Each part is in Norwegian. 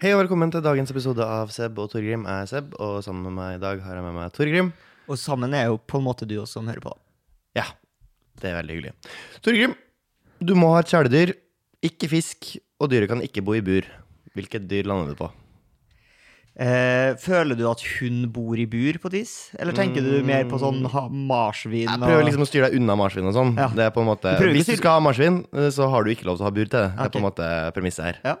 Hei og velkommen til dagens episode av Seb og Torgrim. Jeg er Seb, og sammen med meg i dag har jeg med meg Torgrim. Og sammen er jo på en måte du også som hører på. Ja, det er veldig hyggelig. Torgrim, du må ha et kjæledyr, ikke fisk, og dyret kan ikke bo i bur. Hvilket dyr lander du på? Eh, føler du at hun bor i bur på et vis? Eller tenker du mer på sånn ha- marsvin? Jeg og- prøver liksom å styre deg unna marsvin og sånn. Ja. Det er på en måte Du prøver ikke Hvis du styre- skal ha marsvin, eh, så har du ikke lov til å ha bur til det. Det er på en måte premisset her. Ja.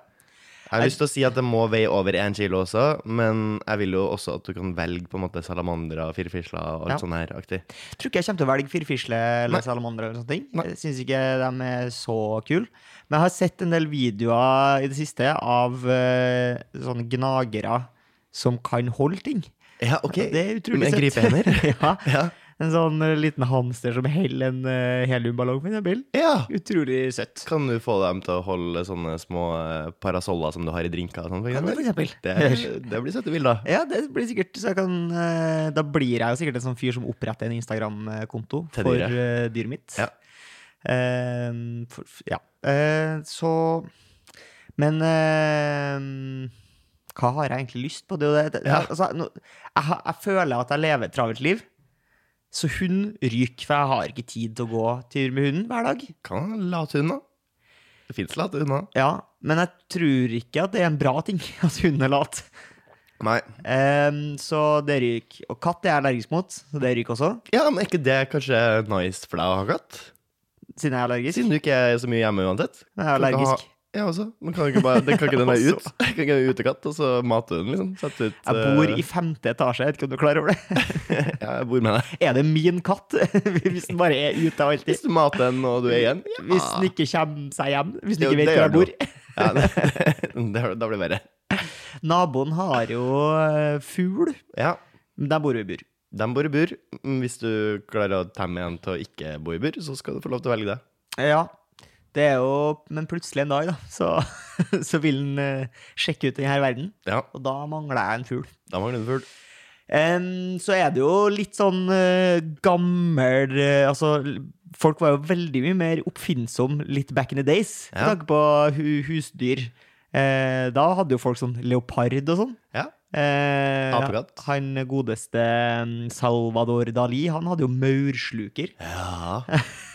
Jeg har lyst til å si at det må veie over én kilo også, men jeg vil jo også at du kan velge på en måte salamandere og firfisler og alt Ja. sånn her aktig. Tror ikke jeg kommer til å velge firfisle eller Nei. salamander. eller sånne ting. Nei. Jeg syns ikke de er så kule. Men jeg har sett en del videoer i det siste av uh, sånne gnagere som kan holde ting. Ja, ok. Det er utrolig Med søtt. gripehender? ja. Ja. En sånn eh, liten hamster som heller en uh, heliumballong, med en bil. ja. Utrolig søtt. Kan du få dem til å holde sånne små eh, parasoller som du har i drinker? Sånn, for for eksempel? det, det blir søte bilder. Ja, det blir sikkert så jeg kan, eh, Da blir jeg jo sikkert en sånn fyr som oppretter en Instagram-konto for dyret. eh, dyret mitt. Ja. Uh, for, ja. Uh, så Men eh, hva har jeg egentlig lyst på? Det, det, det, Ja. altså, nå, jeg, jeg føler at jeg lever et travelt liv. Så hun ryker, for jeg har ikke tid til å gå tur med hunden hver dag. Kan late hund, da. Det fins late hunder. Ja, Men jeg tror ikke at det er en bra ting at hunden er lat. Nei. Um, så det ryker. Og katt er jeg allergisk mot, så det ryker også. Ja, men er ikke det kanskje nice for deg å ha katt? Siden jeg er allergisk. Siden du ikke er så mye hjemme uansett. Jeg er allergisk. Ja, også. Men kan ikke bare, kan ikke den være ut? Kan ikke en utekatt, og så mate den, liksom? Sette ut Jeg bor eh, i femte etasje, jeg vet ikke om du er klar over det. Ja, jeg bor med deg. Er det min katt? Hvis den bare er ute alltid? Hvis du mater den, og du er igjen ja. Hvis den ikke kommer seg hjem? Hvis den ikke vet hvor jeg bor? Ja, det, det, da blir det verre. Naboen har jo eh, fugl, Ja, der bor jo i bur. de bor i bur. Hvis du klarer å temme en til å ikke bo i bur, så skal du få lov til å velge det. Ja, det er jo Men plutselig en dag, da, så, så vil den eh, sjekke ut denne verden. Ja, Og da mangler jeg en fugl. da mangler du fugl. Um, så er det jo litt sånn uh, gammel uh, Altså, folk var jo veldig mye mer oppfinnsom litt back in the days med Ja. tanke på hu husdyr. Uh, da hadde jo folk sånn leopard og sånn. Ja. Eh. Han godeste mm, Salvador Dali, han hadde jo maursluker. Ja.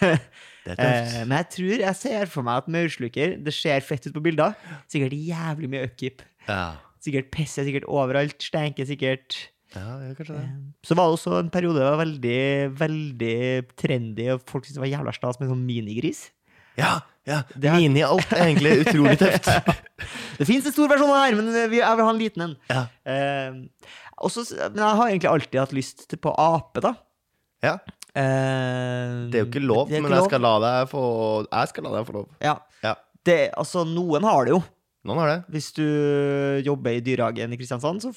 Det er Eh, tøft. men jeg tror jeg ser for meg at maursluker Det ser fett ut på bilder. Sikkert jævlig mye upkeep. Ja. Sikkert piss er sikkert overalt. Stenker sikkert. ja, det er kanskje det. Så var det også en periode det var veldig, veldig trendy, og folk syntes det var jævla stas med sånn minigris. Ja, ja. Det er- Mini-alt er egentlig utrolig tøft. Det fins en stor versjon av det her, men jeg vil ha en liten en. Ja. Eh, men jeg har egentlig alltid hatt lyst på ape, da. Ja. Eh, Det er jo ikke lov, er men ikke jeg lov. skal få Jeg skal la deg få lov. Ja. Ja. Det, altså, noen har det jo. Noen har det. Hvis du jobber i dyrehagen i Kristiansand, så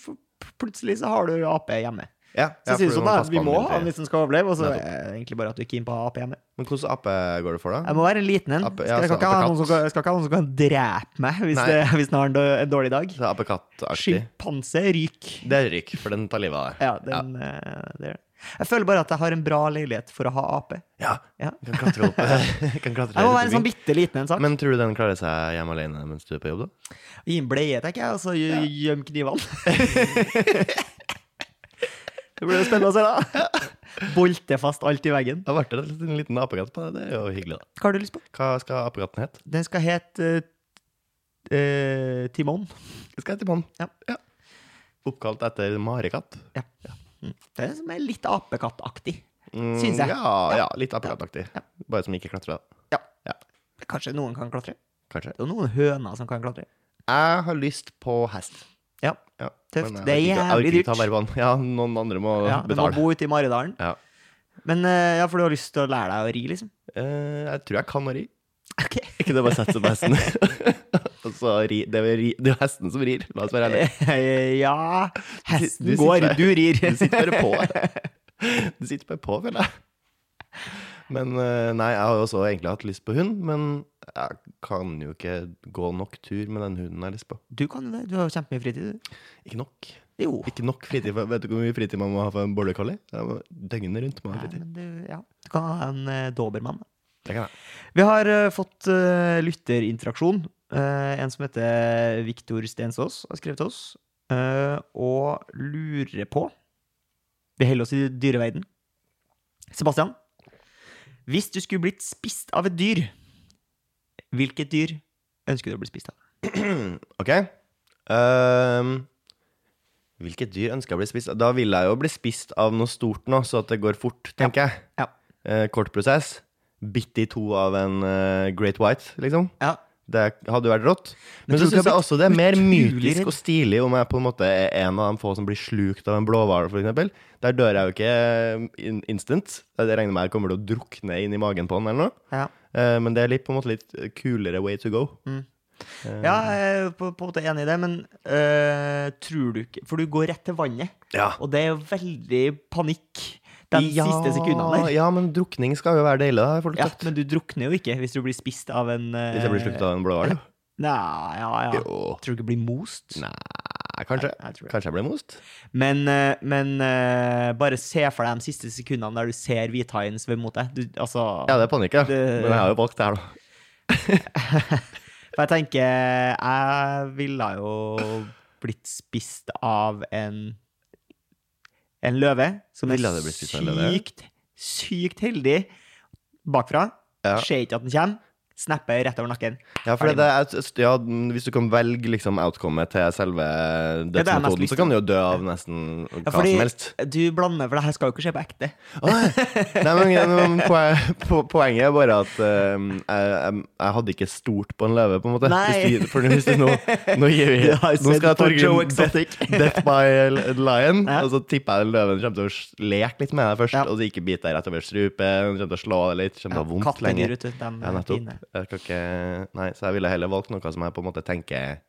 plutselig så har du ape hjemme. Ja, Så jeg synes du sånn da, Vi må ha den hvis den skal overleve, og så er det egentlig bare at du er keen på å ha ape hjemme. Men hvordan ape går det for, da? Jeg må være en liten en. Ape- ja, jeg skal ikke som kan, skal ikke ha noen som kan drepe meg hvis, det, hvis den har en, en dårlig dag. Er. Sjimpanse ryk. Det er ryk, for den tar livet av deg. Ja, den, eh, det er det. Jeg føler bare at jeg har en bra leilighet for å ha ape. Ja. Ja. Kan klatre opp. kan klatre Jeg må være en sånn bitte liten en sak. Men tror du den klarer seg hjemme alene mens du er på jobb, da? Gi en bleie, tenker jeg, og så gj- gjem knivene. det blir jo spennende å se, da. Bolte fast alt i veggen. Da ble det en liten apekatt på deg. Det er jo hyggelig, da. Hva har du lyst på? Hva skal apekatten hete? Den skal hete uh, uh, Timon. Den skal hete Timon. Ja. Oppkalt etter marekatt. Ja. Mm. Det er som er litt apekattaktig. Mm, Syns jeg. Ja, ja, litt apekattaktig. Ja. Bare som ikke klatrer, da. Ja. Ja. Kanskje noen kan klatre. Kanskje. Det er noen høner som kan klatre. Jeg har lyst på hest. Ja. Ja. Tøft. men Det er jævlig dyrt. Ja, noen andre må Ja, du må bo ute i Maridalen. Ja. Men eh, ja, for du har lyst til å lære deg å ri, liksom? Eh, jeg tror jeg kan å ri. Ok. Ikke det bare sette seg på hesten. Og så ri, det, er ri, det er jo hesten som rir, la oss være ærlige. ja Hesten Du du går, der. du rir. Du sitter bare på. Du sitter bare på, føler jeg. Men eh, nei, jeg har jo også egentlig hatt lyst på hund, men jeg kan jo ikke gå nok tur med den hunden jeg har lyst på. Du kan jo det. Du har jo kjempemye fritid. du. Ikke nok. Jo. Ikke nok fritid. Vet du hvor mye fritid man må ha for en border collie? Døgnet rundt må ha Nei, fritid. men du, ja. du kan ha en uh, dobermann. Det kan jeg. Vi har uh, fått uh, lytterinteraksjon eh, en som heter Viktor Stensås, har skrevet til oss, eh, og lurer på Vi holder oss i dyreverden. Sebastian, hvis du skulle blitt spist av et dyr, hvilket dyr ønsker du å bli spist av? OK. Um, hvilket dyr ønsker jeg å bli spist av? Da vil jeg jo bli spist av noe stort nå, så at det går fort, tenker jeg. Ja. Uh, kort prosess. Bitt i to av en uh, Great White, liksom. Ja. Det hadde vært rått. Men, så syns jeg også det er mer mytisk og stilig om jeg på en måte er en av de få som blir slukt av en blåhval, f.eks. Der dør jeg jo ikke instant. Det regner med jeg kommer til å drukne inn i magen på den eller noe. Ja. Eh, men det er litt, på en måte litt kulere way to go. Mm. Eh, Ja, jeg er på, på en måte enig i det, men øh, tror du ikke For du går rett til vannet, Ja. og det er jo veldig panikk de siste sekundene der. Ja, men drukning skal jo være deilig, har folk Ja, sagt. men du drukner jo ikke hvis du blir spist av en uh, Hvis jeg blir slukt av en blåhval. jo. Nei, ja, ja. Jo. Tror du ikke blir most? Nei, kanskje. Jeg jeg. Kanskje jeg blir most. Men, øh, men uh, bare se for deg de siste sekundene der du ser hvithaien svømme mot deg. Du, altså, Ja, det er panikk, ja. Det- Men jeg har jo valgt det her, da. For jeg tenker Jeg ville jo blitt spist av en En løve som er sykt, sykt heldig bakfra. Ja. Ser ikke at den kommer. Snapper rett over nakken. Ja, for det er, ja, hvis du kan velge liksom outcomet til selve dødsmetoden, så kan du jo dø av nesten Ja, hva fordi som helst. du blander, for det her skal jo ikke skje på ekte. Nei, men, men poe- po- Poenget er bare at um, jeg, jeg, jeg hadde ikke stort på en løve, på en måte. Hvis du, for hvis du nå, nå gir vi Du Nå skal Torgrim death, death by a lion, Ja. og så tipper jeg løven kommer til å leke litt med deg først, Ja. og så ikke bite deg rett over strupen, kommer til å slå deg litt, kommer til å ha vondt Kattedyr, lenge. vet du. De Ja, er fine. Jeg skal ikke Nei, så jeg ville heller valgt noe som jeg på en måte tenker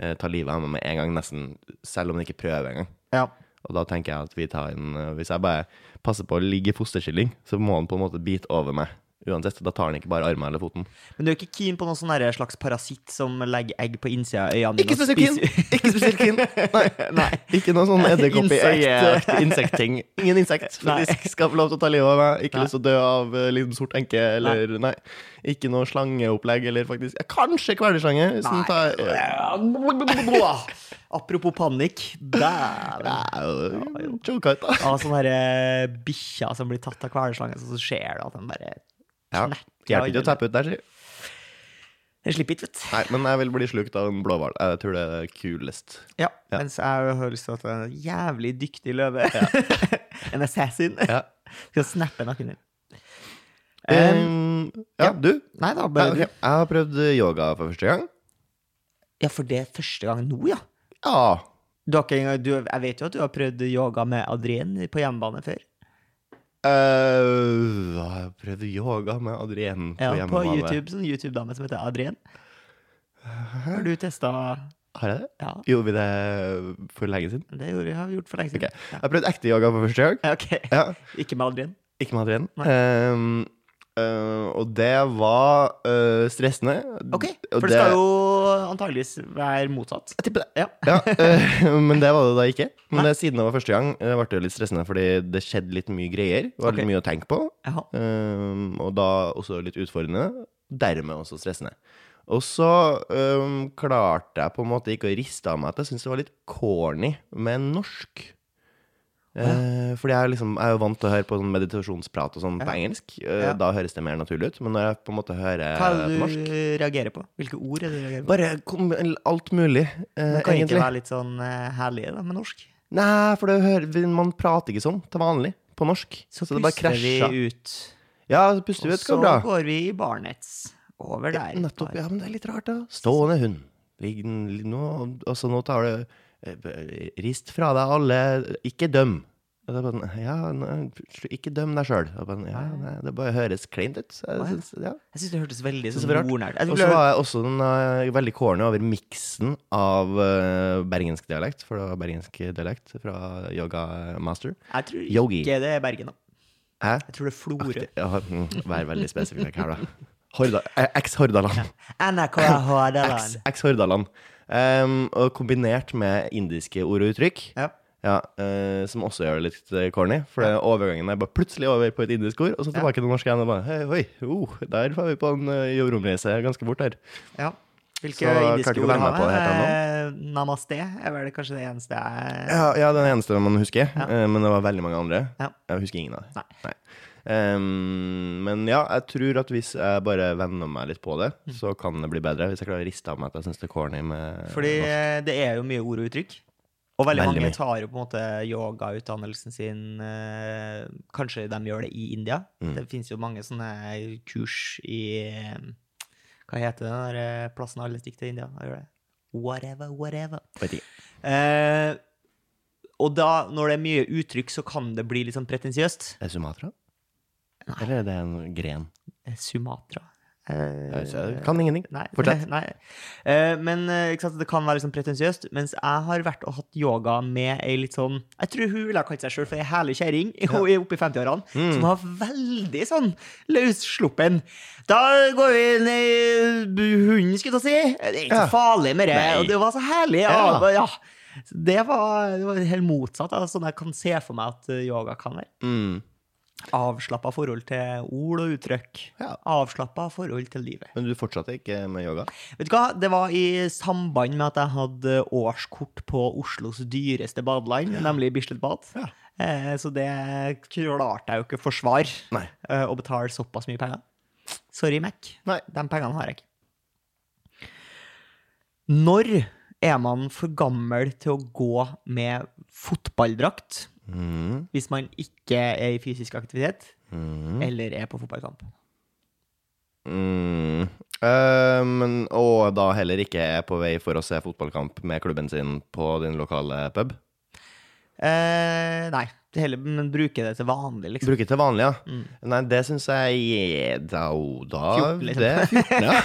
eh, tar livet av meg med en gang, nesten, selv om jeg ikke prøver engang. Ja. Og da tenker jeg at vi tar en eh, Hvis jeg bare passer på å ligge i fosterkylling, så må han på en måte bite over meg. Uansett. Da tar han ikke bare armen eller foten. Men du er ikke keen på noen sånn slags parasitt som legger egg på innsida av øynene Ikke spesielt keen! Ikke spesielt keen! Nei. Nei. Ikke noe sånn Insekt. insektting. Ingen insekt Nei. faktisk skal få lov til å ta livet av meg. Ikke Nei. lyst til å dø av uh, liten sort enke eller Nei. Ikke noe slangeopplegg eller faktisk ja, Kanskje kvelersslange. tar- Nei. Apropos panikk. Dæven. Ja, Choka ut, da. Av sånne eh, bikkjer som blir tatt av kvelerslanger, så ser du at den bare Ja. Hjelper ikke å teppe ut der, si. Den slipper ikke, vet du. Nei, men jeg vil bli slukt av en blåhval. Jeg tror det er kulest. Ja, Ja. Mens jeg har lyst til at en jævlig dyktig løve En assassin Ja. skal snappe nakken din. Um, ja, ja. du? nei da, bare du. Jeg har prøvd yoga for første gang. Ja, for det er første gang nå, ja. Ja. Du jeg vet jo at du har prøvd yoga med Adrien på hjemmebane før. Uh, jeg prøvd yoga med Adrien på Ja, på. YouTube, sånn YouTube-dame som heter Adrien. Har du testa Har jeg det? Ja, Gjorde vi det for lenge siden? det gjorde, har vi gjort for lenge siden. Ok. Ja. Jeg har prøvd ekte yoga for første gang. Ja. Ok, Ja, Ikke med Adrien? Ikke med Adrien. Um, uh, og det var uh, stressende. Ok, For det skal jo antageligvis være motsatt. Jeg tipper det. Ja. Ja, uh, men det var det da ikke. Men det, siden det var første gang, det ble det litt stressende fordi det skjedde litt mye greier. Det var litt mye å tenke på. Og da også litt utfordrende. Dermed også stressende. Og så um, klarte jeg på en måte ikke å riste av meg at jeg syntes det var litt corny med norsk. Eh, fordi jeg liksom, jeg er jo vant til å høre på sånn meditasjonsprat og sånn på engelsk. Ja. Da høres det mer naturlig ut. Men når jeg på en måte hører Hva er på det norsk du reagerer på? Hvilke ord er det du reagerer på? Bare kom, alt mulig, eh, Det kan ikke være litt sånn herlig da, med norsk. Nei, for det hører, man prater ikke sånn til vanlig på norsk. Så, det bare puster vi ut, Ja, så puster vi ut så går vi i barnets. Over Ja, der. nettopp. Ja, men det er litt rart, da. Stående hund. Ligg den- nå, altså, nå tar du eh, Rist fra deg alle Ikke døm. Sånn, ja, ikke døm deg sjøl. Ja, det bare høres kleint ut. Jeg syns ja. det hørtes veldig Synes sånn jordnært Jeg Og så var jeg også den, uh, veldig corny over miksen av uh, bergensk dialekt. For det var bergensk dialekt fra Yoga Master. Jeg tror Yogi. ikke det er Bergen, da. Hæ? Jeg tror det er Florø. Ja, mm, Vær veldig spesifikk her, da. Horda, eh, Eks-Hordaland. NRK Hordaland. Eks-Hordaland. Um, og kombinert med indiske ord og uttrykk, Ja. ja, uh, som også gjør det litt eh, corny. For ja. overgangen er bare plutselig over på et indisk ord, og så tilbake til norsk igjen. Og bare, hei, oi, oh, der var vi på en uh, romreise ganske fort her. ja. Hvilke Så indiske ord har det det? Eh, Namaste er vel kanskje det eneste jeg Ja, ja, den eneste man husker. Eh, Men det var veldig mange andre. Jeg husker ingen av dem. Nei. Ehm, men ja, jeg tror at hvis jeg bare venner meg litt på det, Mm. så kan det bli bedre. Hvis jeg klarer å riste av meg at jeg syns det er corny med Fordi norsk. det er jo mye ord og uttrykk. Og veldig, Veldig mange mye. tar jo på en måte yogautdannelsen sin eh, Kanskje de gjør det i India. Mm. Det finnes jo mange sånne kurs i Hva heter den der eh, plassen alle stikker til India? Hva gjør det? Whatever, whatever. Eh, og da, når det er mye uttrykk, så kan det bli litt sånn pretensiøst. Er Sumatra? Eller er det en gren? Eh, Sumatra. Eh, Jeg jeg kan ingenting. Nei. Fortsett. nei. Eh, men eh, sant, det kan være sånn pretensiøst. Mens jeg har vært og hatt yoga med ei litt sånn Jeg tror hun ville ha kalt seg sjøl for ei herlig kjæring hun er oppe i 50-årene. Mm. Som var veldig sånn løssluppen. Da går vi ned i hunden, skulle jeg si. Det er ikke så farlig med det. Og det var så herlig. Ja. Ja. Det var, det var helt motsatt av sånn jeg kan se for meg at eh, yoga kan være. Mm. Avslappa forhold til ord og uttrykk. Ja. Avslappa forhold til livet. Men du fortsatte ikke med yoga? Vet du hva, det var i samband med at jeg hadde årskort på Oslos dyreste badeland, nemlig Bislett Bad. Ja. Eh, så det klarte jeg jo ikke forsvare eh, å betale såpass mye penger. Sorry, Mac. Nei. De pengene har jeg ikke. Når er man for gammel til å gå med fotballdrakt Mm. Hvis man ikke er i fysisk aktivitet Mm. eller er på fotballkamp? Mm. Men, og da heller ikke er på vei for å se fotballkamp med klubben sin på din lokale pub? Uh, nei, heller, men bruke det til vanlig, liksom. Bruker til vanlig, ja. Mm. Nei, det syns jeg da, da 14, liksom. Det er 14, ja.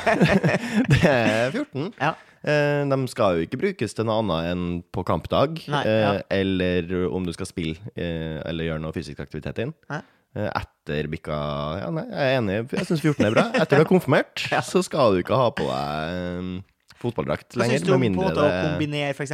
det er 14. Ja. Eh, de skal jo ikke brukes til noe annet enn på kampdag, Nei, eh, eller om du skal spille eh, eller gjøre noe fysisk aktivitet inn. Nei. Eh, etter bikka Ja, nei, jeg er enig. Jeg syns 14 er bra. Etter du er konfirmert, så skal du ikke ha på deg fotballdrakt fotballdrakt Hva lenger. syns du om på måte å det kombinere f.eks.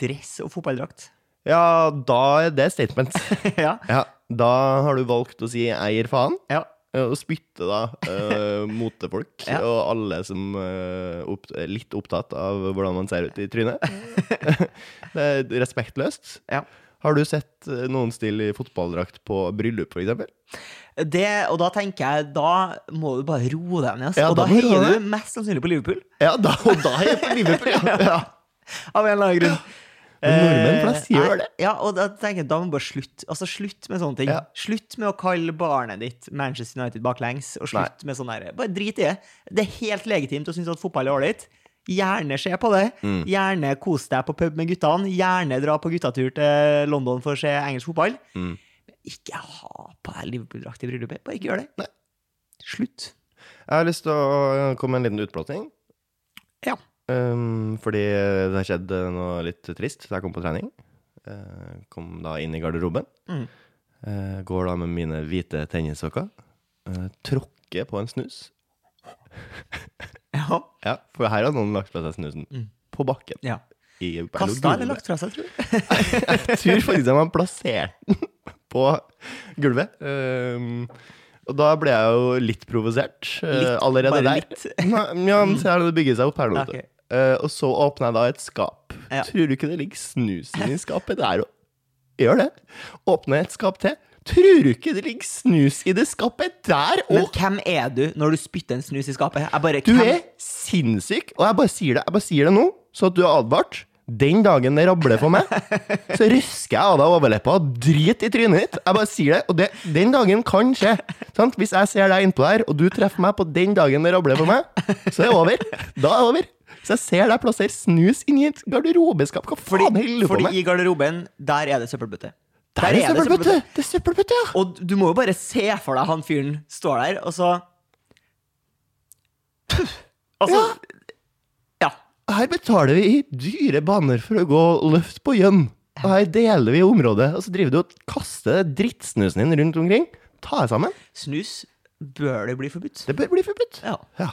dress og fotballdrakt? Ja, da er det statement. ja. Ja, da har du valgt å si 'eier faen'. ja. Eh, Og spytte da uh, motefolk Ja. og alle som uh, opp, er litt opptatt av hvordan man ser ut i trynet. det er respektløst. Ja. Har du sett eh, noen stille i fotballdrakt på bryllup, eksempel? Det, og da tenker jeg, da må du bare roe deg ned. Ja, og da da heier du mest sannsynlig på Liverpool. Ja, da, og da heier jeg på Liverpool, ja. ja. Av en eller annen grunn. Men nordmenn flest Eh, gjør det. Ja, og da tenker jeg, da må bare slutte. Altså, slutt med sånne ting. Ja. Slutt med å kalle barnet ditt Manchester United baklengs, og slutt med sånn der. Bare drit i det. Det er helt legitimt å synes at fotball er ålreit. Gjerne se på det. Mm. Gjerne kos deg på pub med guttene. Gjerne dra på guttatur til London for å se engelsk fotball. Mm. Men ikke ha på deg Liverpool-drakt i bryllupet. Bare ikke gjør det. Nei. Slutt. Jeg har lyst til å komme med en liten utblåsning. Ja. Um, fordi det har skjedd eh, noe litt trist da jeg kom på trening. Uh, kom da inn i garderoben. Mm. Uh, går da med mine hvite tennissokker. Uh, tråkker på en snus. Ja. Ja, for her har noen lagt fra seg snusen. Mm. På bakken. ja. I Kasta eller lagt fra seg, tror du? Jeg tror faktisk at man plasserte den på gulvet. Um, og da ble jeg jo litt provosert uh, Litt, allerede der. litt. Ja, men se her, det bygger seg opp her nå. vet Eh, og så åpner jeg da et skap. Ja. Tror du ikke det ligger snus inni skapet? Det er jo Gjør det. Åpner et skap til. Tror du ikke det ligger snus i det skapet der Men hvem er du når du spytter en snus i skapet? Jeg bare, Du hvem- er sinnssyk, og jeg bare sier det Jeg bare sier det nå, så at du er advart. Den dagen det rabler for meg, så røsker jeg av deg overleppa og driter i trynet ditt. Jeg bare sier det, og det, den dagen kan skje. Sant? Hvis jeg ser deg innpå der, og du treffer meg på den dagen det rabler for meg, så er det over. Da er det over. Så jeg ser deg plassere snus inni et garderobeskap. Hva Fordi, faen holder du på med? fordi i garderoben, der er det søppelbøtte. Der er søppelbøtte! Det er søppelbøtte, ja! Og du må jo bare se for deg han fyren står der, og så Altså Ja. Her betaler vi i dyre baner for å gå løft på gjønn. Og her deler vi området, og så driver du og kaster drittsnusen din rundt omkring. Ta deg sammen. Snus bør det bli forbudt. Det bør bli forbudt. Ja. Ja.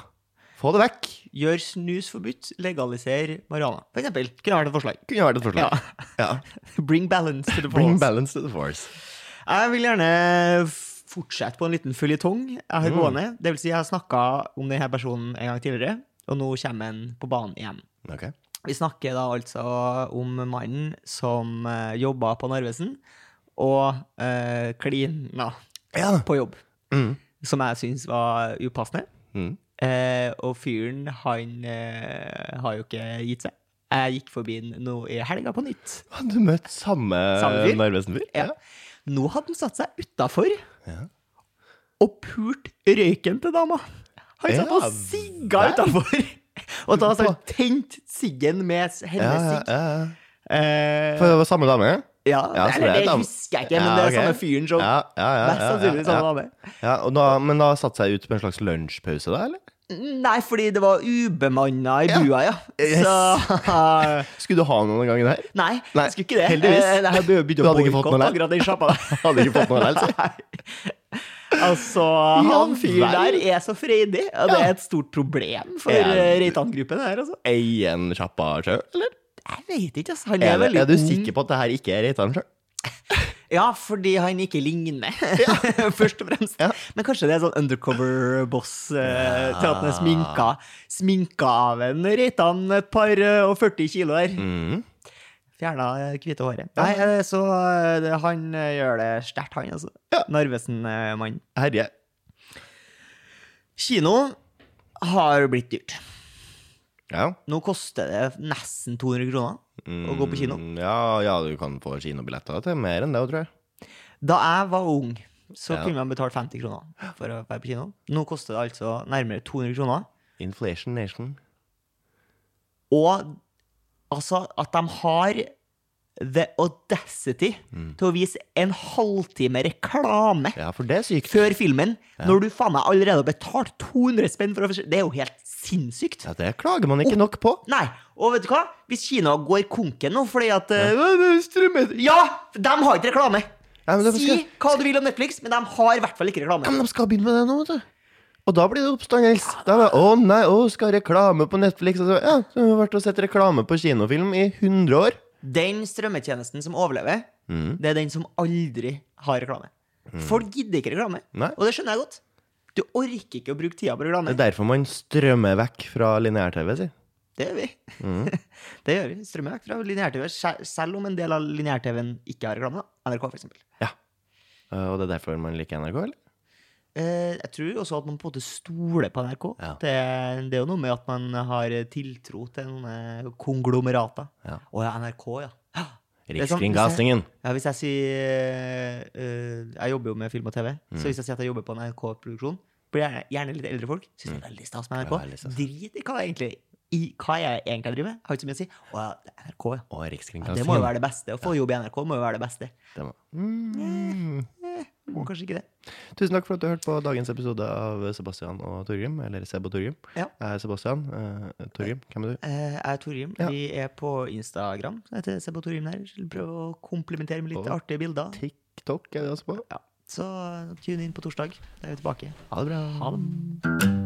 Få det vekk. Gjør snus forbudt, legaliser marihuana. For eksempel. Kunne vært et forslag. Kunne vært et forslag. Ja. Bring balance to the force. Bring balance to the force. Jeg vil gjerne fortsette på en liten føljetong jeg har gående. Det vil si, jeg har snakka om denne personen en gang tidligere. og nå kommer han på banen igjen. Ok. Vi snakker da altså om mannen som uh, jobba på Narvesen, og uh, klina Ja. på jobb. Mm. Som jeg syns var upassende. Mm. Uh, og fyren, han uh, har jo ikke gitt seg. Jeg gikk forbi den nå i helga på nytt. Du møtt samme, Samme fyr? Narvesen-fyr? Ja. Nå hadde han satt seg utafor Ja. og pult røyken til dama. Han satt og Ja, sigga utafor. Og da han tent siggen med s- Ja, hennes ja, ja. Eh, For det var samme dame? ja, ja, eller det det husker jeg ikke, men Ja, det er samme fyren som Ja, ja, ja. Mest sannsynlig ja, samme ja, dame. ja. og da, Men da satte seg ut på en slags lunsjpause, da, eller? Nei, fordi det var ubemanna i bua, ja. Yes. Så Skulle du ha noen gangen her? Nei, Nei, jeg skulle ikke det. heldigvis. Nei, Jeg Du hadde ikke fått noe lær? akkurat den sjappa. Hadde ikke fått noe lær. Nei. Altså, han fyren der er så freidig, og det er et stort problem for uh, Reitan-gruppen her, Eier han sjappa sjøl, eller? Jeg vet ikke, altså. Han Er, er veldig er du sikker på at det her ikke er Reitan sjøl? Ja, fordi han ikke ligner, først og fremst. Ja. Men kanskje det er sånn undercover boss eh, til at han er sminka, sminka av en Reitan et par eh, og 40 kilo der. Mm. Fjerna det hvite håret. Nei, eh, så det, han eh, gjør det sterkt, han, altså. Ja. Narvesen-mann. Herje. Kino har blitt dyrt. Ja. Nå koster det nesten 200 kroner å gå på kino. Mm, Ja, ja, du kan få kinobilletter til mer enn det, tror jeg. Da jeg var ung, så Ja. kunne man betalt 50 kroner for å være på kino. Nå koster det altså nærmere 200 kroner. Inflation Nation. Og altså at de har the audacity til å vise en halvtime reklame Ja, for det er sykt. før filmen, når du faen meg allerede har betalt 200 spenn for å Det er jo helt sinnssykt. Ja, det klager man ikke nok på. Nei, og vet du hva? Hvis Kina går konken nå fordi at Ja, «Øh, Ja! De har ikke reklame! Ja, men Si hva du vil om Netflix, men de har i hvert fall ikke reklame. men de skal begynne med det nå, vet du. Og da blir det oppstandelse. Da er det, Å nei, å, skal reklame på Netflix. Altså, ja, så har vi vært og sett reklame på kinofilm i 100 år. Den strømmetjenesten som overlever, Mm. det er den som aldri har reklame. Folk gidder ikke reklame, Nei. og det skjønner jeg godt. Du orker ikke å bruke tida på reklame. Det er derfor man strømmer vekk fra lineær-TV, si. Det gjør vi. Mm. det gjør vi. Strømmer vekk fra lineær-TV, selv om en del av lineær-TV-en ikke har reklame. da. NRK, for eksempel. Ja. Og det er derfor man liker NRK, eller? Eh, jeg tror også at man på en måte stoler på NRK. Ja. Det, det er jo noe med at man har tiltro til noen eh, konglomerater. Ja. Å ja, NRK, ja. ja. Er sånn, Rikskringkastingen. Ja, hvis jeg sier eh, Jeg jobber jo med film og TV, Mm. så hvis jeg sier at jeg jobber på en NRK-produksjon, blir jeg gjerne litt eldre folk. Syns det er veldig stas med NRK. Mm. Ja. Drit i hva jeg egentlig i hva jeg egentlig driver med. Har ikke så mye å si. Å ja, det er NRK, ja. Å, ja. Det må jo være det beste. Å få jobb i NRK må jo være det beste. Det må. Mm. Må kanskje ikke det. Tusen takk for at du hørte på dagens episode av Sebastian og Torgrim. Eller Seb og Torgrim. Ja. Jeg er Sebastian. eh, Torgrim, hvem er du? Eh, Jeg er Torgrim. Ja. Vi er på Instagram. Jeg heter Sebo Torgrim der. Prøv å komplementere med litt Og- artige bilder. TikTok er det også på. Ja. Så tune inn på torsdag. Da er vi tilbake. Ha det bra. Ha det.